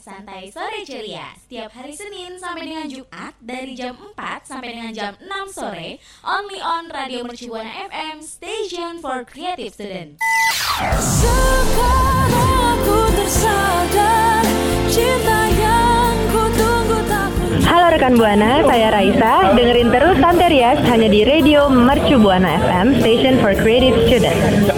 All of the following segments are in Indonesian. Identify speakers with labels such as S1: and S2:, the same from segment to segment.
S1: Santai sore ceria. Setiap hari Senin sampai dengan Jumat dari jam 4 sampai dengan jam 6 sore, only on Radio Mercubuana FM, station for creative student. Sekarang aku tersadar cinta yang ku tunggu Halo rekan Buana, saya Raisa. Dengerin terus Santerias hanya di Radio Mercu Buana FM, station for creative student.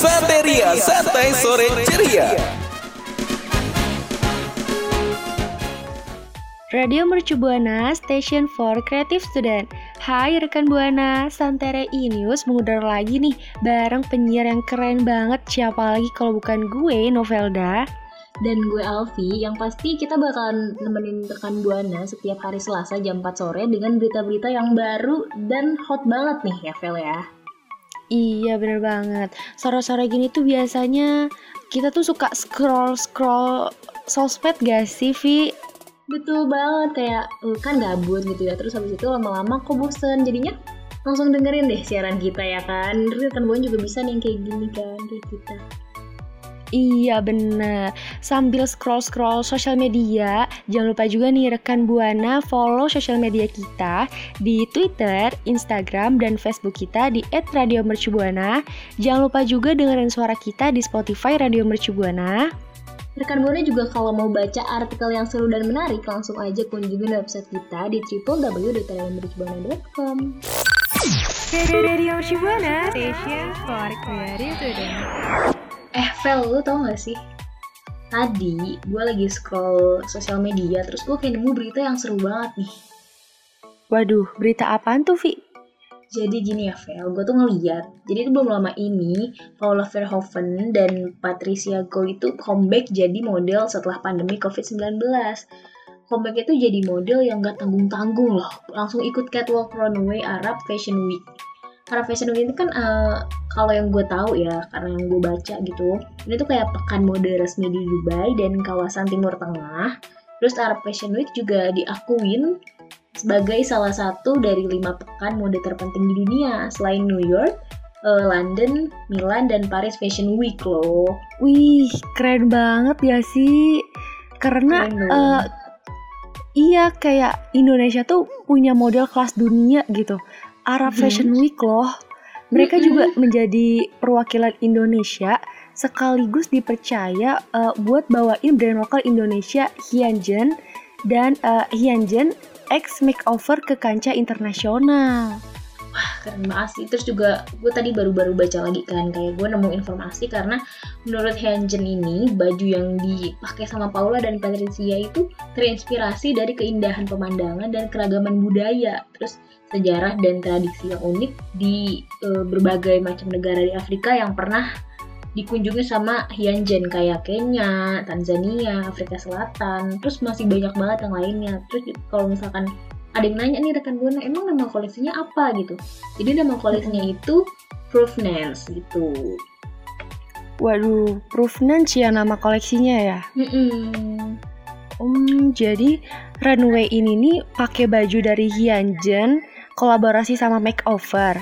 S2: Santeria Santai Sore Ceria.
S3: Radio Mercu Buana, Station for Creative Student. Hai rekan Buana, Santere E-News mengudara lagi nih bareng penyiar yang keren banget. Siapa lagi kalau bukan gue, Novelda
S4: dan gue Alfi yang pasti kita bakalan nemenin rekan Buana setiap hari Selasa jam 4 sore dengan berita-berita yang baru dan hot banget nih ya Vel ya.
S3: Iya bener banget. Sore-sore gini tuh biasanya kita tuh suka scroll-scroll sosmed gak sih, Vi?
S4: Betul banget, kayak kan gabut gitu ya. Terus habis itu lama-lama kok bosen. Jadinya langsung dengerin deh siaran kita ya kan. Terus kan Buan juga bisa nih kayak gini kan, kayak kita.
S3: Iya bener. Sambil scroll-scroll sosial media Jangan lupa juga nih rekan Buana follow sosial media kita Di Twitter, Instagram, dan Facebook kita di @radiomercubuana. Jangan lupa juga dengerin suara kita di Spotify Radio Mercubuana
S4: Rekan Buana juga kalau mau baca artikel yang seru dan menarik Langsung aja kunjungi website kita di www.radiomercubuana.com Radio Mercubuana, station for creative Eh, Vel, lu tau gak sih? Tadi gue lagi scroll sosial media, terus gue kayak nemu berita yang seru banget nih.
S3: Waduh, berita apaan tuh, Vi?
S4: Jadi gini ya, Vel, gue tuh ngeliat. Jadi itu belum lama ini, Paula Verhoeven dan Patricia Go itu comeback jadi model setelah pandemi COVID-19 comeback itu jadi model yang gak tanggung-tanggung loh. Langsung ikut catwalk runway Arab Fashion Week. Arab Fashion Week itu kan uh, kalau yang gue tahu ya karena yang gue baca gitu ini tuh kayak pekan mode resmi di Dubai dan kawasan Timur Tengah terus Arab Fashion Week juga diakuin sebagai salah satu dari lima pekan mode terpenting di dunia selain New York uh, London, Milan, dan Paris Fashion Week loh.
S3: Wih, keren banget ya sih. Karena uh, iya kayak Indonesia tuh punya model kelas dunia gitu. Arab hmm. Fashion Week loh. Mereka juga menjadi perwakilan Indonesia sekaligus dipercaya uh, buat bawain brand lokal Indonesia Hyunjin dan uh, Hyunjin X makeover ke kancah internasional.
S4: Wah keren banget sih. Terus juga gue tadi baru-baru baca lagi kan kayak gue nemu informasi karena menurut Hyunjin ini baju yang dipakai sama Paula dan Patricia itu terinspirasi dari keindahan pemandangan dan keragaman budaya. Terus sejarah dan tradisi yang unik di e, berbagai macam negara di Afrika yang pernah dikunjungi sama Hyunjin kayak Kenya, Tanzania, Afrika Selatan, terus masih banyak banget yang lainnya. Terus kalau misalkan ada yang nanya nih rekan gue, emang nama koleksinya apa gitu? Jadi nama koleksinya itu Provenance gitu.
S3: Waduh, Provenance ya nama koleksinya ya? Mm -mm. Um, jadi runway ini nih pakai baju dari Hyunjin kolaborasi sama makeover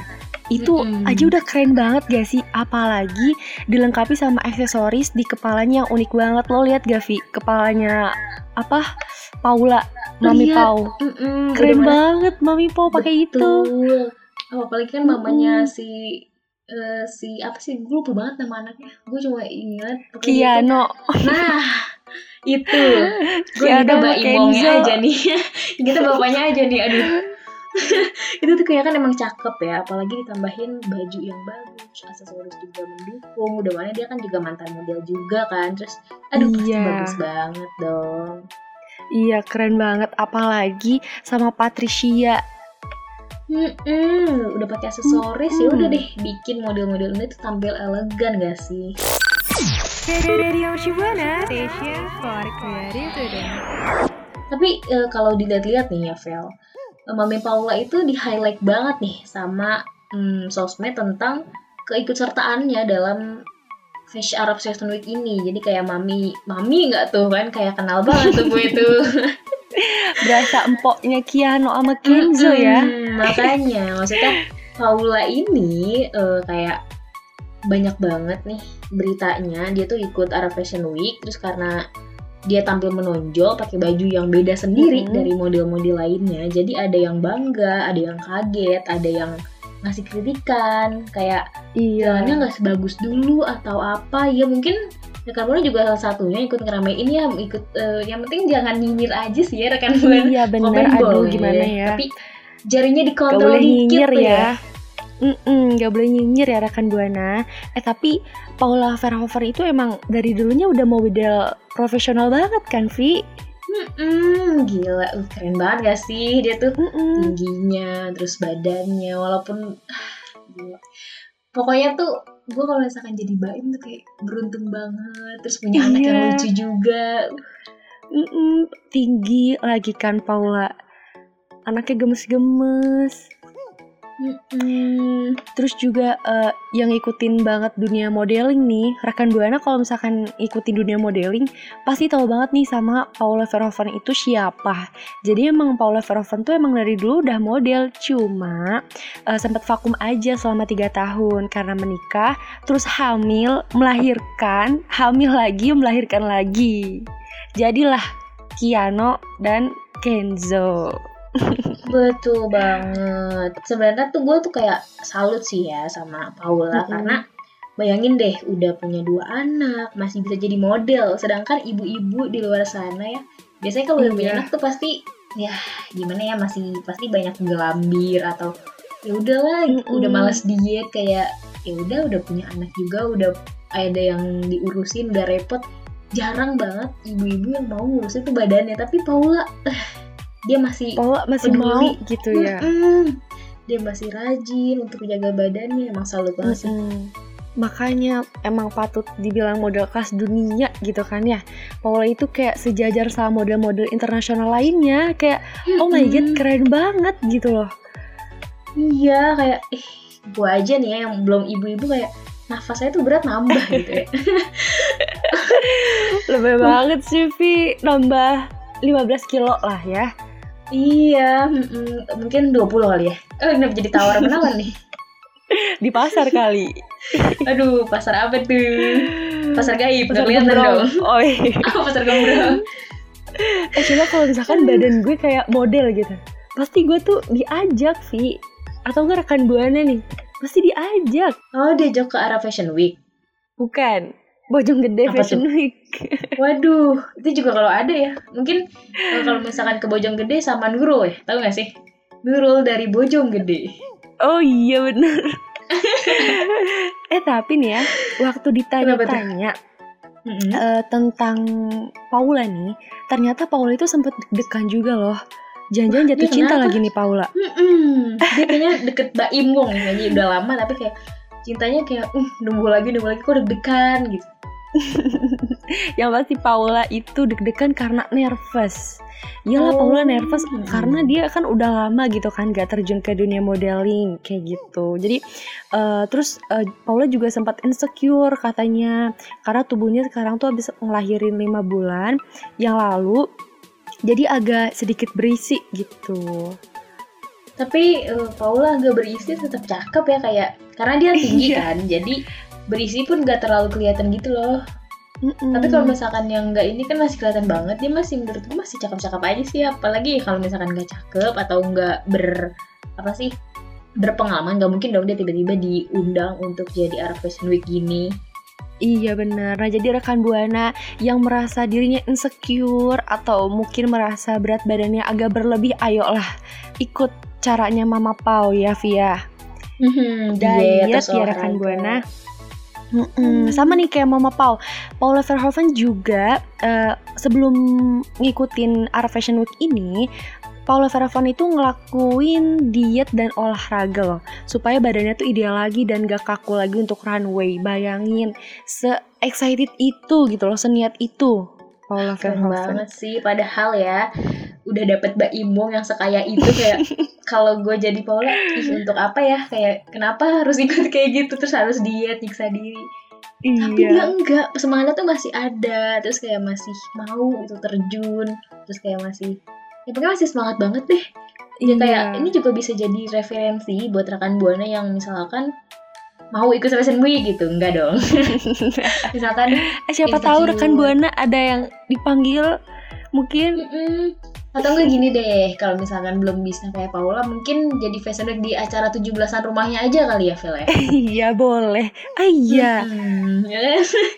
S3: itu mm -hmm. aja udah keren banget gak sih? Apalagi dilengkapi sama aksesoris di kepalanya yang unik banget. Lo lihat gak Vi? Kepalanya apa? Paula. Mami Lihat. Pau. Mm -mm, keren banget Mami Pau pakai itu.
S4: Oh, apalagi kan mamanya mm. -hmm. si uh, si apa sih? Gue lupa banget nama anaknya. Gue cuma ingat
S3: Kiano.
S4: Nah itu. Gue kita mbak Imongnya aja nih. Kita bapaknya aja nih. Aduh itu tuh kayak kan emang cakep ya apalagi ditambahin baju yang bagus aksesoris juga mendukung udah mana dia kan juga mantan model juga kan terus aduh iya. bagus banget dong
S3: iya keren banget apalagi sama Patricia
S4: Mm-mm, udah pakai aksesoris mm-hmm. ya udah deh bikin model-model ini tuh tampil elegan gak sih? Radio Shibana, station for creative Tapi uh, kalau dilihat-lihat nih ya, Vel, Mami Paula itu di highlight banget nih sama hmm, sosmed tentang keikutsertaannya dalam Fashion Arab Fashion Week ini. Jadi kayak mami, mami nggak tuh kan kayak kenal banget tuh gue itu.
S3: Berasa empoknya Kiano sama Kenzo ya.
S4: Makanya maksudnya Paula ini eh, kayak banyak banget nih beritanya dia tuh ikut Arab Fashion Week terus karena dia tampil menonjol pakai baju yang beda sendiri
S3: Mm-mm.
S4: dari model-model lainnya jadi ada yang bangga ada yang kaget ada yang ngasih kritikan kayak
S3: Iya.
S4: jalannya nggak sebagus dulu atau apa ya mungkin rekan buana juga salah satunya ikut ngeramein ya ikut eh, yang penting jangan nyinyir aja sih ya rekan buana
S3: Iya bener,
S4: Komen
S3: aduh
S4: boleh,
S3: gimana ya.
S4: tapi jarinya dikontrol dikit
S3: nyinyir
S4: tuh
S3: ya. Mm-mm, gak boleh nyinyir ya rekan Buana. Eh tapi Paula Verhoeven itu emang dari dulunya udah model profesional banget kan, Vi?
S4: Mm-mm, gila, uh, keren banget gak sih dia tuh
S3: Mm-mm.
S4: tingginya, terus badannya, walaupun gila. Pokoknya tuh gue kalau misalkan jadi baim tuh kayak beruntung banget, terus punya anak yang
S3: Iya.
S4: lucu juga.
S3: Mm-mm, tinggi lagi kan Paula. Anaknya gemes-gemes.
S4: Mm-mm.
S3: Terus juga eh, yang ngikutin banget dunia modeling nih, rekan Buana kalau misalkan ikutin dunia modeling, pasti tahu banget nih sama Paula Verhoeven itu siapa. Jadi emang Paula Verhoeven tuh emang dari dulu udah model, cuma eh, sempat vakum aja selama tiga tahun karena menikah, terus hamil, melahirkan, hamil lagi, melahirkan lagi. Jadilah Kiano dan Kenzo.
S4: Betul banget. Sebenarnya tuh gue tuh kayak salut sih ya sama Paula
S3: Mm-mm.
S4: karena bayangin deh udah punya dua anak masih bisa jadi model. Sedangkan ibu-ibu di luar sana ya biasanya kalau udah punya
S3: Iya.
S4: anak tuh pasti ya gimana ya masih pasti banyak gelambir atau ya udahlah
S3: Mm-mm.
S4: udah malas diet kayak ya udah udah punya anak juga udah ada yang diurusin udah repot jarang banget ibu-ibu yang mau ngurusin tuh badannya tapi Paula eh, dia masih
S3: Paula masih
S4: Peduli.
S3: mau gitu ya.
S4: Mm-mm. Dia masih rajin untuk menjaga badannya, emang salut banget.
S3: Mm-mm. Makanya emang patut dibilang model kelas dunia gitu kan ya. Paula itu kayak sejajar sama model-model internasional lainnya. Kayak oh my god keren banget gitu loh.
S4: Iya, kayak eh gua aja nih ya yang belum ibu-ibu kayak nafas saya tuh berat nambah gitu ya.
S3: Lebih banget sih Vi. Nambah 15 kilo lah ya.
S4: Iya, mm-mm. mungkin 20 kali ya. Oh, ini jadi tawar menawar nih.
S3: Di pasar kali.
S4: Aduh, pasar apa tuh? Pasar gaib,
S3: Pasar
S4: kelihatan dong.
S3: Oh iya.
S4: Apa pasar gembrong?
S3: Eh coba kalau misalkan badan gue kayak model gitu. Pasti gue tuh diajak Vi. Atau gue rekan buana nih. Pasti diajak.
S4: Oh, diajak ke arah Fashion Week.
S3: Bukan. Bojong gede
S4: Apa
S3: Fashion
S4: tuh?
S3: Week.
S4: Waduh, itu juga kalau ada ya. Mungkin eh, kalau misalkan ke Bojonggede sama Nurul ya, tahu nggak sih? Nurul dari Bojonggede.
S3: Oh iya bener Eh tapi nih ya Waktu ditanya-tanya
S4: Mm-mm.
S3: eh, Tentang Paula nih Ternyata Paula itu sempet deg-degan juga loh Jangan-jangan jatuh cinta
S4: kenapa?
S3: lagi nih Paula
S4: Mm-mm. Dia kayaknya deket Mbak Imwong ya, kayaknya udah lama tapi kayak cintanya kayak uh nunggu lagi nunggu lagi kok deg-degan gitu.
S3: Yang pasti Paula itu deg-degan karena nervous Iyalah
S4: Oh.
S3: Paula nervous karena dia kan udah lama gitu kan gak terjun ke dunia modeling kayak gitu. Jadi eh, terus eh, Paula juga sempat insecure katanya karena tubuhnya sekarang tuh habis ngelahirin lima bulan yang lalu. Jadi agak sedikit berisi gitu.
S4: Tapi eh, Paula agak berisi tetap cakep ya kayak karena dia tinggi
S3: Iya.
S4: kan, jadi berisi pun gak terlalu kelihatan gitu loh.
S3: Mm-mm.
S4: Tapi kalau misalkan yang enggak ini kan masih kelihatan banget dia masih menurutku masih cakep-cakep aja sih apalagi kalau misalkan nggak cakep atau nggak ber apa sih berpengalaman nggak mungkin dong dia tiba-tiba diundang untuk jadi Arab Fashion Week gini.
S3: Iya benar. Nah jadi rekan buana yang merasa dirinya insecure atau mungkin merasa berat badannya agak berlebih, ayolah ikut caranya Mama Pau ya Via.
S4: Hmm,
S3: Diet
S4: terus
S3: ya rekan buana. Mm-mm, Sama nih kayak Mama Pau, Paula Verhoeven juga eh, sebelum ngikutin Arab Fashion Week ini, Paula Verhoeven itu ngelakuin diet dan olahraga loh, supaya badannya tuh ideal lagi dan gak kaku lagi untuk runway. Bayangin, se excited itu gitu loh, seniat itu. Paula
S4: Keren
S3: Verhoeven.
S4: banget sih padahal ya udah dapet Mbak Imong yang sekaya itu kayak kalau gue jadi Paula ih untuk apa ya? Kayak kenapa harus ikut kayak gitu? Terus harus diet nyiksa diri. Tapi dia
S3: Iya.
S4: enggak semangatnya tuh masih ada. Terus kayak masih mau itu terjun. Terus kayak masih ya pokoknya masih semangat banget deh. Ya
S3: Iya.
S4: kayak ini juga bisa jadi referensi buat rekan buana yang misalkan mau ikut fashion week gitu. Enggak dong. Misalkan
S3: Eh, siapa tahu rekan buana ada yang dipanggil mungkin
S4: Mm-mm. Atau enggak gini deh kalau misalkan belum bisa kayak Paula mungkin jadi fashion week di acara 17-an rumahnya aja kali ya Vel ya
S3: iya boleh. Ah iya.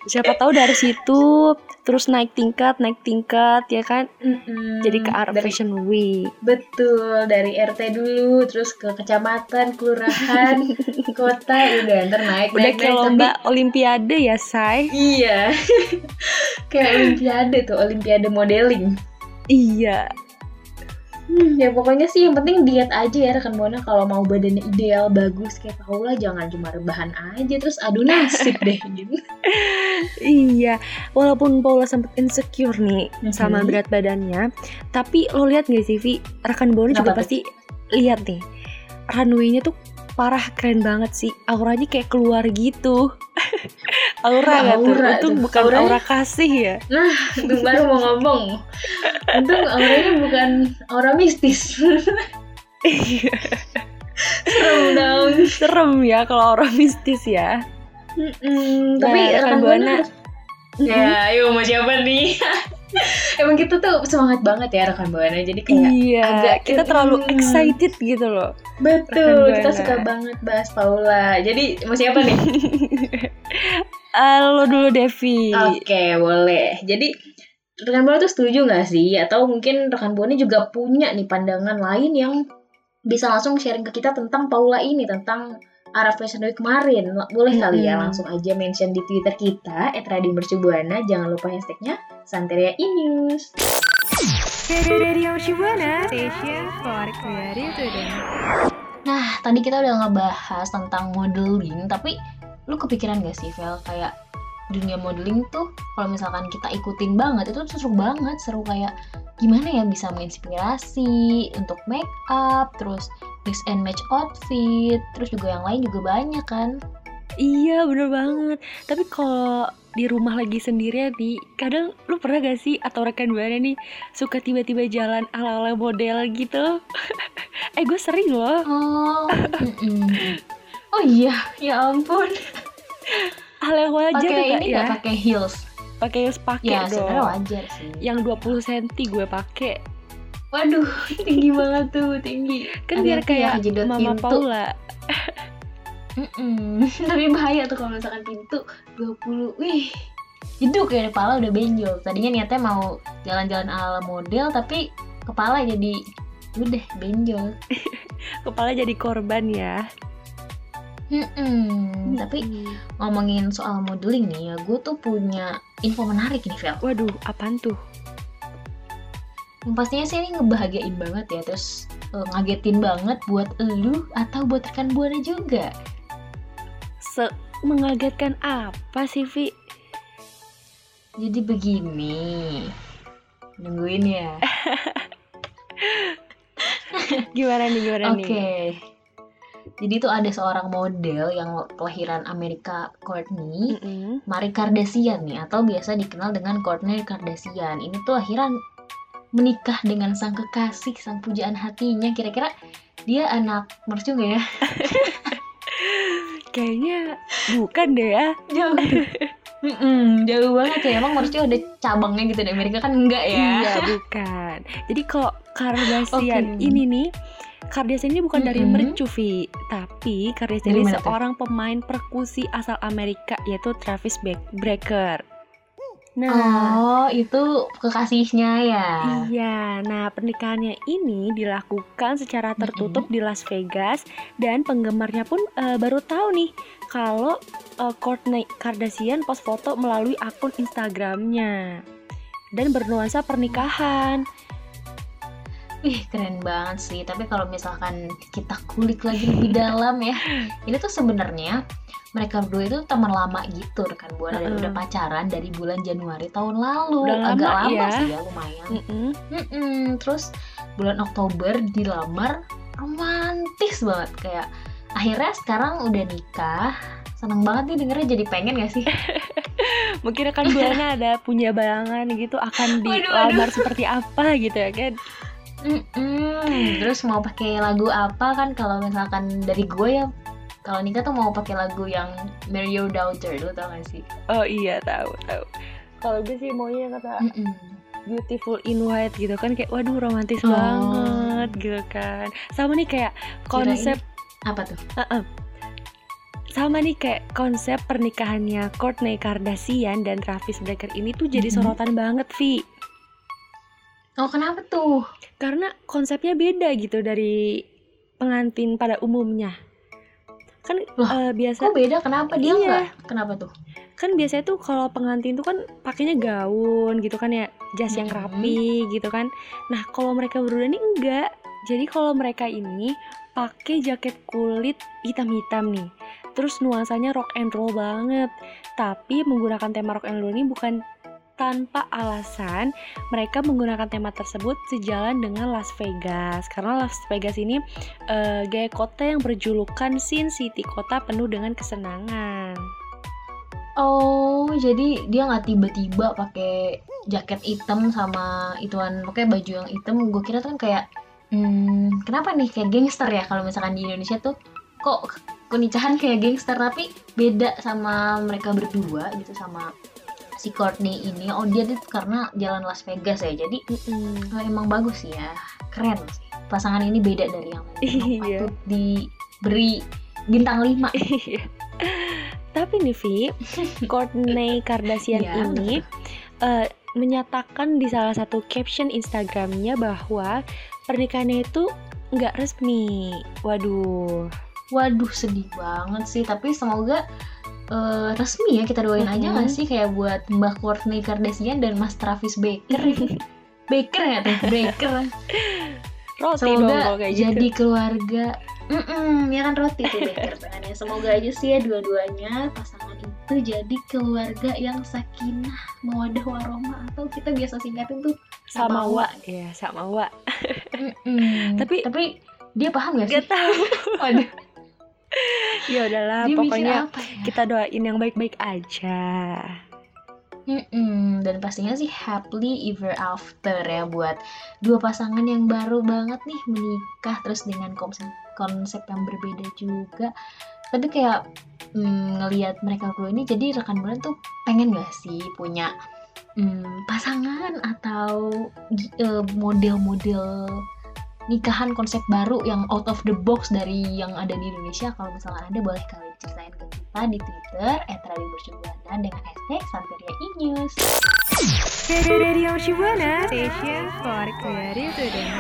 S3: Siapa tahu dari situ terus naik tingkat, naik tingkat ya kan.
S4: Mm-mm.
S3: Jadi ke arah
S4: dari,
S3: fashion week.
S4: betul dari RT dulu terus ke kecamatan kelurahan kota udah ntar naik
S3: Udah
S4: naik,
S3: kayak
S4: naik,
S3: lomba
S4: tapi-
S3: olimpiade ya, Say.
S4: iya kayak olimpiade tuh olimpiade modeling
S3: Iya.
S4: Hmm, ya pokoknya sih yang penting diet aja ya rekan buana kalau mau badannya ideal bagus kayak Paula jangan cuma rebahan aja terus adu nasib deh gitu.
S3: Iya, walaupun Paula sempet insecure nih
S4: Mhm.
S3: sama berat badannya, tapi lo lihat gak sih, Vi? Rekan Buana juga pasti lihat nih, runway-nya tuh parah keren banget sih, auranya kayak keluar gitu. aura gak tuh?
S4: Aura
S3: Itu
S4: tuh.
S3: bukan
S4: Auranya-
S3: aura kasih ya?
S4: Itu baru mau ngomong. Untung auranya bukan aura mistis. Serem dong.
S3: Serem ya kalau aura mistis ya.
S4: Mm-mm,
S3: Nah,
S4: tapi
S3: rekan
S4: rekan
S3: Buana-
S4: Ya, ayo mau siapa nih? Emang kita tuh semangat banget ya rekan buana. Jadi kayak
S3: iya,
S4: agak
S3: kita terlalu
S4: mm,
S3: excited gitu loh.
S4: Betul, kita suka banget bahas Paula. Jadi mau siapa nih?
S3: Eh, lo dulu Devi.
S4: Oke, boleh. Jadi rekan buana tuh setuju nggak sih? Atau mungkin rekan buana juga punya nih pandangan lain yang bisa langsung sharing ke kita tentang Paula ini, tentang Arab Fashion Week kemarin. Boleh kali ya langsung aja mention di Twitter kita @radiomercubuana. Jangan lupa hashtagnya Santeria Inews.
S1: Radio Shibuana, station for creative student.
S4: Nah, tadi kita udah ngebahas tentang modeling, tapi lu kepikiran gak sih, Vel, kayak dunia modeling tuh kalau misalkan kita ikutin banget itu seru banget, seru kayak gimana ya bisa menginspirasi untuk make up, terus mix and match outfit, terus juga yang lain juga banyak kan.
S3: Iya bener banget Tapi kalau di rumah lagi sendirian nih Kadang lu pernah gak sih Atau rekan buana nih Suka tiba-tiba jalan ala-ala model gitu Eh gue sering loh
S4: Oh, mm-mm. oh iya, ya ampun.
S3: Hal yang wajar
S4: Pakai ini
S3: ya
S4: pakai heels?
S3: Pakai yang pakai
S4: Ya,
S3: dong
S4: sebenarnya wajar sih.
S3: Yang 20 cm gue pakai
S4: Waduh, tinggi banget tuh, tinggi.
S3: Kan biar
S4: ya,
S3: kayak
S4: kejedot
S3: Mama
S4: pintu.
S3: Paula
S4: Mm-mm. Tapi bahaya tuh kalau misalkan pintu 20 Wih Jeduk ya kepala udah benjol Tadinya niatnya mau jalan-jalan ala model Tapi kepala jadi Udah benjol
S3: Kepala jadi korban ya
S4: Mm-mm. Tapi
S3: Mm.
S4: ngomongin soal modeling nih ya Gue tuh punya info menarik nih Vel
S3: Waduh apaan tuh
S4: Yang pastinya sih ini ngebahagiain banget ya Terus eh, ngagetin banget buat elu Atau buat rekan Buana juga
S3: Se mengagetkan apa sih Vi?
S4: Jadi begini Nungguin ya
S3: Gimana nih gimana
S4: Oke.
S3: nih
S4: Jadi tuh ada seorang model yang kelahiran Amerika Courtney,
S3: Mm-mm.
S4: Marie Kardashian nih atau biasa dikenal dengan Kourtney Kardashian. Ini tuh akhiran menikah dengan sang kekasih, sang pujaan hatinya. Kira-kira dia anak mercu ya?
S3: Kayaknya bukan deh ya
S4: Jauh. Mm-mm, jauh banget ya. Emang mercu ada cabangnya gitu di Amerika kan enggak ya?
S3: Iya bukan. Jadi kok Kardashian
S4: Oke.
S3: ini nih Kardashian ini bukan dari
S4: Mm-mm.
S3: mercu Vi, tapi Kardashian
S4: Dari
S3: ini
S4: tuh?
S3: seorang pemain perkusi asal Amerika yaitu Travis Barker. Nah,
S4: Oh, itu kekasihnya ya.
S3: Iya, nah pernikahannya ini dilakukan secara tertutup di Las Vegas dan penggemarnya pun eh, baru tahu nih kalau Kourtney Kardashian post foto melalui akun Instagramnya dan bernuansa pernikahan.
S4: Wih keren banget sih. Tapi kalau misalkan kita kulik lagi lebih dalam ya, ini tuh sebenarnya mereka berdua itu teman lama gitu rekan buana dan
S3: Heeh.
S4: udah pacaran dari bulan Januari tahun lalu.
S3: Udah
S4: Agak lama
S3: ya.
S4: sih ya lumayan.
S3: Mm-mm.
S4: Mm-mm. Terus bulan Oktober dilamar romantis banget kayak akhirnya sekarang udah nikah. Seneng banget nih dengernya jadi pengen gak sih?
S3: Mungkin rekan buana ada punya bayangan gitu akan dilamar seperti apa gitu ya kan?
S4: Mm-mm. Terus mau pakai lagu apa kan kalau misalkan dari gue ya kalau nikah tuh mau pakai lagu yang Marry Your Daughter, lu tau gak sih?
S3: Oh iya tahu tahu. Kalau gue sih maunya yang kata
S4: Mm-mm.
S3: Beautiful in White gitu kan kayak waduh romantis
S4: Oh.
S3: banget gitu kan. Sama nih kayak konsep
S4: Apa tuh?
S3: Uh-uh. sama nih kayak konsep pernikahannya Kourtney Kardashian dan Travis Barker ini tuh jadi
S4: Mhm.
S3: sorotan banget, Vi.
S4: Oh kenapa tuh?
S3: Karena konsepnya beda gitu dari pengantin pada umumnya. Kan
S4: Lah,
S3: eh, biasa
S4: Kok beda? Kenapa dia
S3: Iya.
S4: enggak? Kenapa tuh?
S3: kan biasanya tuh kalau pengantin tuh kan pakainya gaun gitu kan ya, jas yang
S4: Mhm.
S3: rapi gitu kan. Nah, kalau mereka berdua ini enggak. Jadi kalau mereka ini pakai jaket kulit hitam-hitam nih. Terus nuansanya rock and roll banget. Tapi menggunakan tema rock and roll ini bukan tanpa alasan mereka menggunakan tema tersebut sejalan dengan Las Vegas karena Las Vegas ini eh, gaya kota yang berjulukan Sin City kota penuh dengan kesenangan.
S4: Oh, jadi dia nggak tiba-tiba pakai jaket hitam sama ituan pakai baju yang hitam. Gue kira tuh kan kayak, hmm, kenapa nih kayak gangster ya kalau misalkan di Indonesia tuh kok pernikahan kayak gangster tapi beda sama mereka berdua gitu sama si Courtney ini. Oh dia tuh karena jalan Las Vegas ya. Jadi
S3: Mm-mm.
S4: oh, emang bagus sih ya, keren sih. Pasangan ini beda dari yang lain.
S3: Iya.
S4: patut diberi bintang 5
S3: Iya. Tapi nih Vi, Kourtney Kardashian
S4: Iya,
S3: ini eh, menyatakan di salah satu caption Instagramnya bahwa pernikahannya itu nggak resmi. Waduh.
S4: Waduh sedih banget sih tapi semoga eh, resmi ya kita doain aja
S3: Mhm.
S4: nggak sih kayak buat Mbak Kourtney Kardashian dan Mas Travis Baker Baker ya tuh Baker
S3: Roti dong
S4: semoga
S3: kalau kayak
S4: jadi
S3: gitu.
S4: keluarga Mm-mm, ya kan roti tuh Baker pengennya semoga aja sih ya dua-duanya pasangan itu jadi keluarga yang sakinah mawadah warahmah atau kita biasa singkatin tuh
S3: Sama wa, ya sama wa.
S4: Mm-mm.
S3: Tapi-
S4: tapi dia paham gak sih?
S3: Gak tahu.
S4: Waduh,
S3: ya udahlah,
S4: dia
S3: pokoknya
S4: ya?
S3: kita doain yang baik-baik aja.
S4: Mm-mm, dan pastinya sih happily ever after ya buat dua pasangan yang baru banget nih menikah terus dengan konsep konsep yang berbeda juga. Tapi kayak mm, ngelihat mereka berdua ini jadi rekan bulan tuh pengen gak sih punya mm, pasangan atau eh, model-model nikahan konsep baru yang out of the box dari yang ada di Indonesia kalau misalkan ada boleh kalian ceritain ke kita di Twitter @radiomercubuana dengan hashtag Santeria Inews.
S1: Radio Shibuana, station for creative student.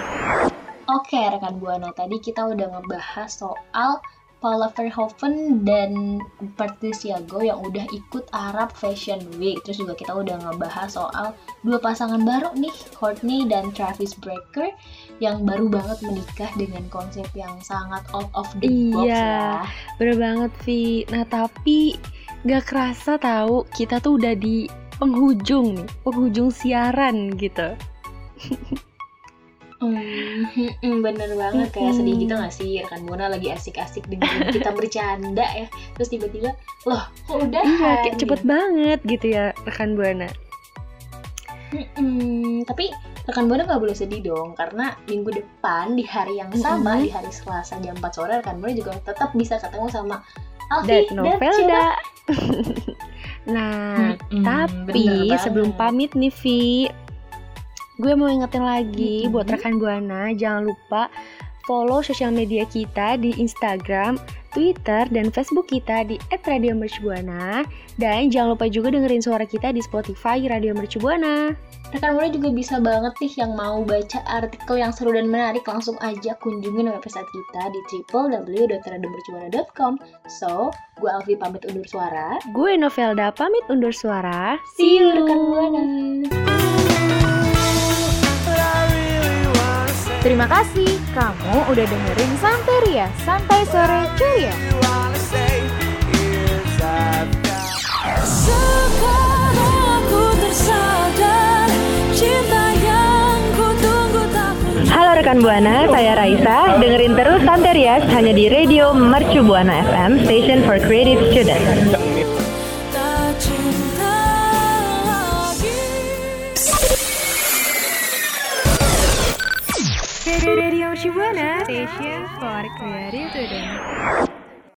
S4: Oke rekan buana tadi kita udah ngebahas soal Paula Verhoeven dan Patricia Go yang udah ikut Arab Fashion Week. Terus juga kita udah ngebahas soal dua pasangan baru nih, Courtney dan Travis Barker yang baru banget menikah dengan konsep yang sangat out of the box
S3: Iya.
S4: ya.
S3: Bener banget, Vi. Nah, tapi gak kerasa tahu kita tuh udah di penghujung nih, penghujung siaran gitu.
S4: Hmm, hmm, bener banget kayak
S3: Mm-mm.
S4: sedih gitu gak sih rekan buana lagi asik-asik dengerin kita bercanda ya terus tiba-tiba loh kok udah
S3: Iya, kayak cepet banget gitu ya rekan buana.
S4: Mm-mm, tapi rekan buana nggak boleh sedih dong karena minggu depan di hari yang sama di hari Selasa jam 4 sore rekan buana juga tetap bisa ketemu sama Alfi
S3: Dan. Novelda. nah,
S4: Mm-mm,
S3: tapi sebelum pamit nih, Vi, gue mau ingetin lagi
S4: Mm-mm.
S3: buat rekan buana jangan lupa follow sosial media kita di Instagram, Twitter, dan Facebook kita di @radiomercubuana dan jangan lupa juga dengerin suara kita di Spotify Radio Mercubuana.
S4: rekan buana juga bisa banget nih yang mau baca artikel yang seru dan menarik langsung aja kunjungin website kita di www.radiomercubuana.com so gue Alfi pamit undur suara
S3: Gue Novelda pamit undur suara.
S4: see you rekan buana
S5: Terima kasih kamu udah dengerin Santeria Santai Sore Ceria.
S1: Halo rekan Buana, saya Raisa. Dengerin terus Santerias hanya di Radio Mercu Buana FM, Station for Creative Students.
S6: Radio Shibuana, station for creative student.